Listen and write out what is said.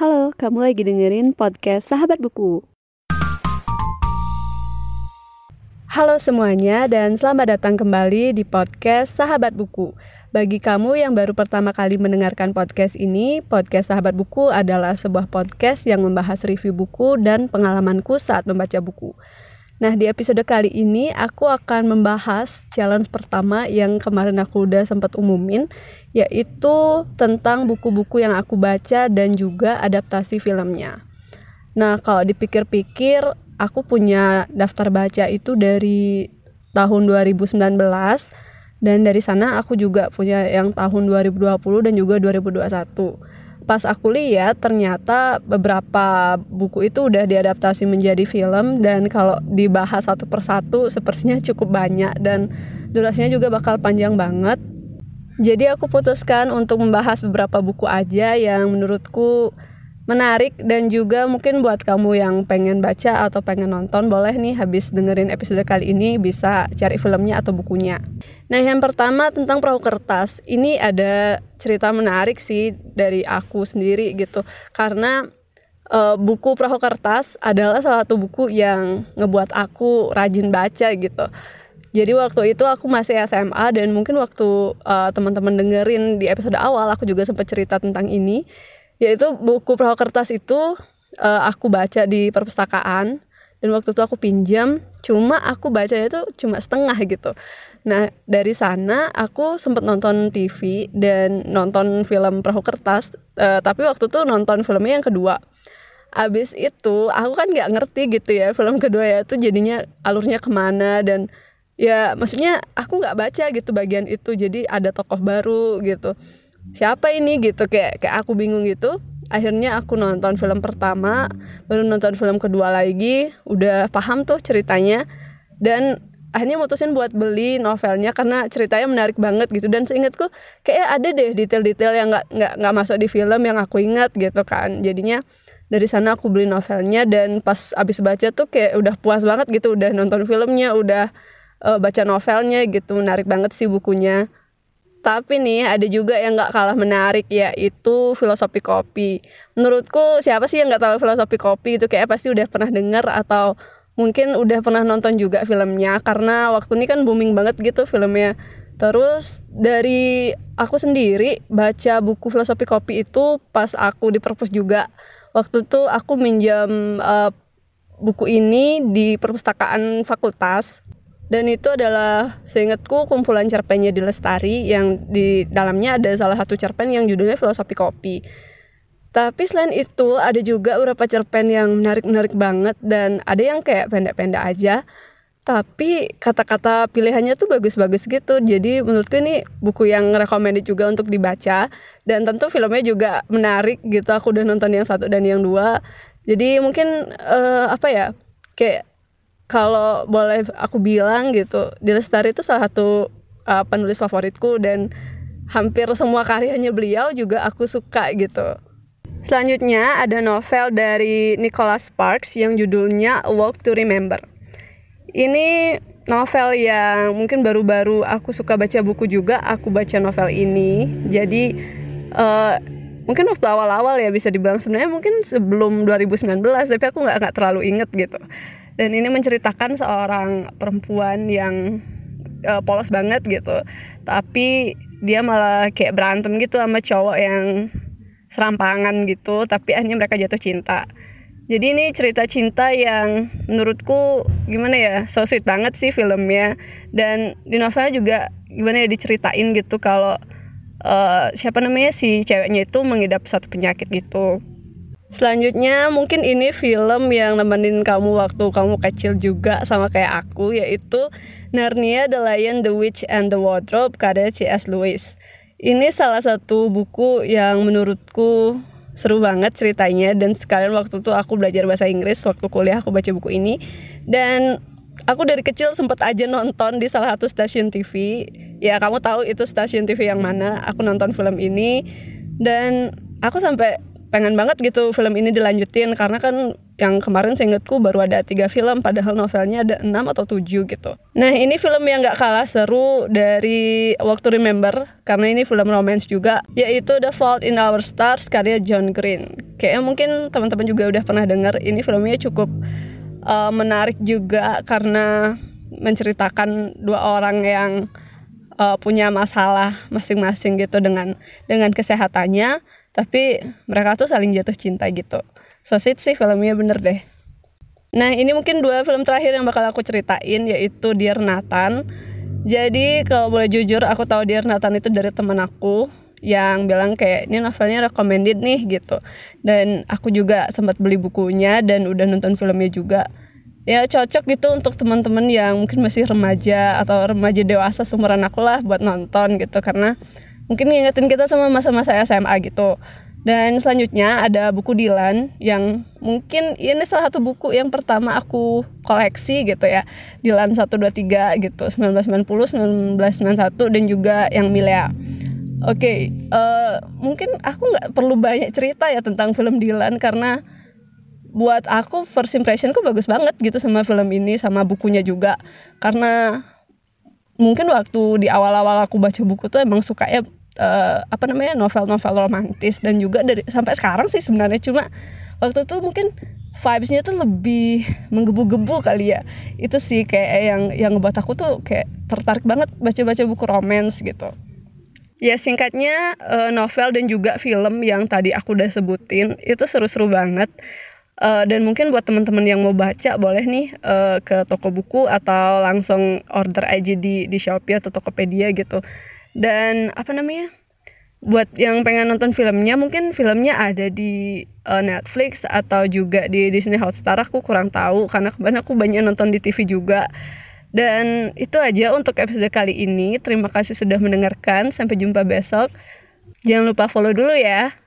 Halo, kamu lagi dengerin podcast Sahabat Buku. Halo semuanya dan selamat datang kembali di podcast Sahabat Buku. Bagi kamu yang baru pertama kali mendengarkan podcast ini, podcast Sahabat Buku adalah sebuah podcast yang membahas review buku dan pengalamanku saat membaca buku. Nah, di episode kali ini aku akan membahas challenge pertama yang kemarin aku udah sempat umumin, yaitu tentang buku-buku yang aku baca dan juga adaptasi filmnya. Nah, kalau dipikir-pikir, aku punya daftar baca itu dari tahun 2019 dan dari sana aku juga punya yang tahun 2020 dan juga 2021. Pas aku lihat ternyata beberapa buku itu udah diadaptasi menjadi film dan kalau dibahas satu persatu sepertinya cukup banyak dan durasinya juga bakal panjang banget. Jadi aku putuskan untuk membahas beberapa buku aja yang menurutku menarik dan juga mungkin buat kamu yang pengen baca atau pengen nonton boleh nih habis dengerin episode kali ini bisa cari filmnya atau bukunya. Nah yang pertama tentang perahu kertas ini ada cerita menarik sih dari aku sendiri gitu karena uh, buku perahu kertas adalah salah satu buku yang ngebuat aku rajin baca gitu. Jadi waktu itu aku masih SMA dan mungkin waktu uh, teman-teman dengerin di episode awal aku juga sempat cerita tentang ini yaitu buku perahu kertas itu uh, aku baca di perpustakaan. Dan waktu itu aku pinjam cuma aku baca itu cuma setengah gitu. Nah dari sana aku sempat nonton TV dan nonton film perahu kertas uh, tapi waktu itu nonton filmnya yang kedua. Abis itu aku kan nggak ngerti gitu ya film kedua ya itu jadinya alurnya ke mana dan ya maksudnya aku nggak baca gitu bagian itu jadi ada tokoh baru gitu siapa ini gitu kayak kayak aku bingung gitu. Akhirnya aku nonton film pertama baru nonton film kedua lagi udah paham tuh ceritanya. Dan akhirnya mutusin buat beli novelnya karena ceritanya menarik banget gitu. Dan seingatku kayak ada deh detail-detail yang nggak nggak nggak masuk di film yang aku ingat gitu kan. Jadinya dari sana aku beli novelnya dan pas abis baca tuh kayak udah puas banget gitu udah nonton filmnya udah uh, baca novelnya gitu. Menarik banget sih bukunya tapi nih ada juga yang nggak kalah menarik yaitu filosofi kopi. Menurutku siapa sih yang nggak tahu filosofi kopi itu kayak pasti udah pernah dengar atau mungkin udah pernah nonton juga filmnya karena waktu ini kan booming banget gitu filmnya. Terus dari aku sendiri baca buku filosofi kopi itu pas aku di perpus juga. Waktu itu aku minjam uh, buku ini di perpustakaan fakultas dan itu adalah seingatku kumpulan cerpennya di Lestari yang di dalamnya ada salah satu cerpen yang judulnya Filosofi Kopi. Tapi selain itu ada juga beberapa cerpen yang menarik-menarik banget dan ada yang kayak pendek-pendek aja. Tapi kata-kata pilihannya tuh bagus-bagus gitu. Jadi menurutku ini buku yang recommended juga untuk dibaca dan tentu filmnya juga menarik gitu. Aku udah nonton yang satu dan yang dua. Jadi mungkin uh, apa ya? Kayak kalau boleh aku bilang gitu di Lestari itu salah satu uh, penulis favoritku dan hampir semua karyanya beliau juga aku suka gitu. Selanjutnya ada novel dari Nicholas Sparks yang judulnya A Walk to Remember. Ini novel yang mungkin baru-baru aku suka baca buku juga aku baca novel ini. Jadi uh, mungkin waktu awal-awal ya bisa dibilang. Sebenarnya mungkin sebelum 2019 tapi aku nggak nggak terlalu inget gitu dan ini menceritakan seorang perempuan yang uh, polos banget gitu. Tapi dia malah kayak berantem gitu sama cowok yang serampangan gitu tapi akhirnya mereka jatuh cinta. Jadi ini cerita cinta yang menurutku gimana ya so sweet banget sih filmnya. Dan di novelnya juga gimana ya diceritain gitu kalau uh, siapa namanya si ceweknya itu mengidap satu penyakit gitu Selanjutnya mungkin ini film yang nemenin kamu waktu kamu kecil juga sama kayak aku yaitu Narnia The Lion, The Witch and the Wardrobe karya C.S. Lewis. Ini salah satu buku yang menurutku seru banget ceritanya dan sekalian waktu itu aku belajar bahasa Inggris waktu kuliah aku baca buku ini dan aku dari kecil sempat aja nonton di salah satu stasiun TV ya kamu tahu itu stasiun TV yang mana aku nonton film ini dan aku sampai pengen banget gitu film ini dilanjutin karena kan yang kemarin seingetku baru ada tiga film padahal novelnya ada enam atau tujuh gitu. Nah ini film yang gak kalah seru dari Walk to Remember karena ini film romance juga yaitu The Fault in Our Stars karya John Green. Kayaknya mungkin teman-teman juga udah pernah dengar ini filmnya cukup uh, menarik juga karena menceritakan dua orang yang uh, punya masalah masing-masing gitu dengan dengan kesehatannya tapi mereka tuh saling jatuh cinta gitu. So sweet sih filmnya bener deh. Nah ini mungkin dua film terakhir yang bakal aku ceritain yaitu Dear Nathan. Jadi kalau boleh jujur aku tahu Dear Nathan itu dari teman aku yang bilang kayak ini novelnya recommended nih gitu. Dan aku juga sempat beli bukunya dan udah nonton filmnya juga. Ya cocok gitu untuk teman-teman yang mungkin masih remaja atau remaja dewasa seumuran aku lah buat nonton gitu. Karena mungkin ngingetin kita sama masa-masa SMA gitu. Dan selanjutnya ada buku Dilan yang mungkin ini salah satu buku yang pertama aku koleksi gitu ya. Dilan 123 gitu 1990 1991 dan juga yang Milea. Oke, okay, uh, eh, mungkin aku nggak perlu banyak cerita ya tentang film Dilan karena buat aku first impressionku bagus banget gitu sama film ini sama bukunya juga. Karena mungkin waktu di awal-awal aku baca buku tuh emang suka ya uh, apa namanya novel-novel romantis dan juga dari sampai sekarang sih sebenarnya. Cuma waktu itu mungkin vibesnya tuh lebih menggebu-gebu kali ya. Itu sih kayak yang yang ngebuat aku tuh kayak tertarik banget baca-baca buku romance gitu. Ya singkatnya uh, novel dan juga film yang tadi aku udah sebutin itu seru-seru banget. Uh, dan mungkin buat teman-teman yang mau baca boleh nih ke toko buku atau langsung order aja di di Shopee atau Tokopedia gitu dan apa namanya buat yang pengen nonton filmnya mungkin filmnya ada di uh, Netflix atau juga di Disney Hotstar aku kurang tahu karena kemarin aku banyak nonton di TV juga. Dan itu aja untuk episode kali ini. Terima kasih sudah mendengarkan. Sampai jumpa besok. Jangan lupa follow dulu ya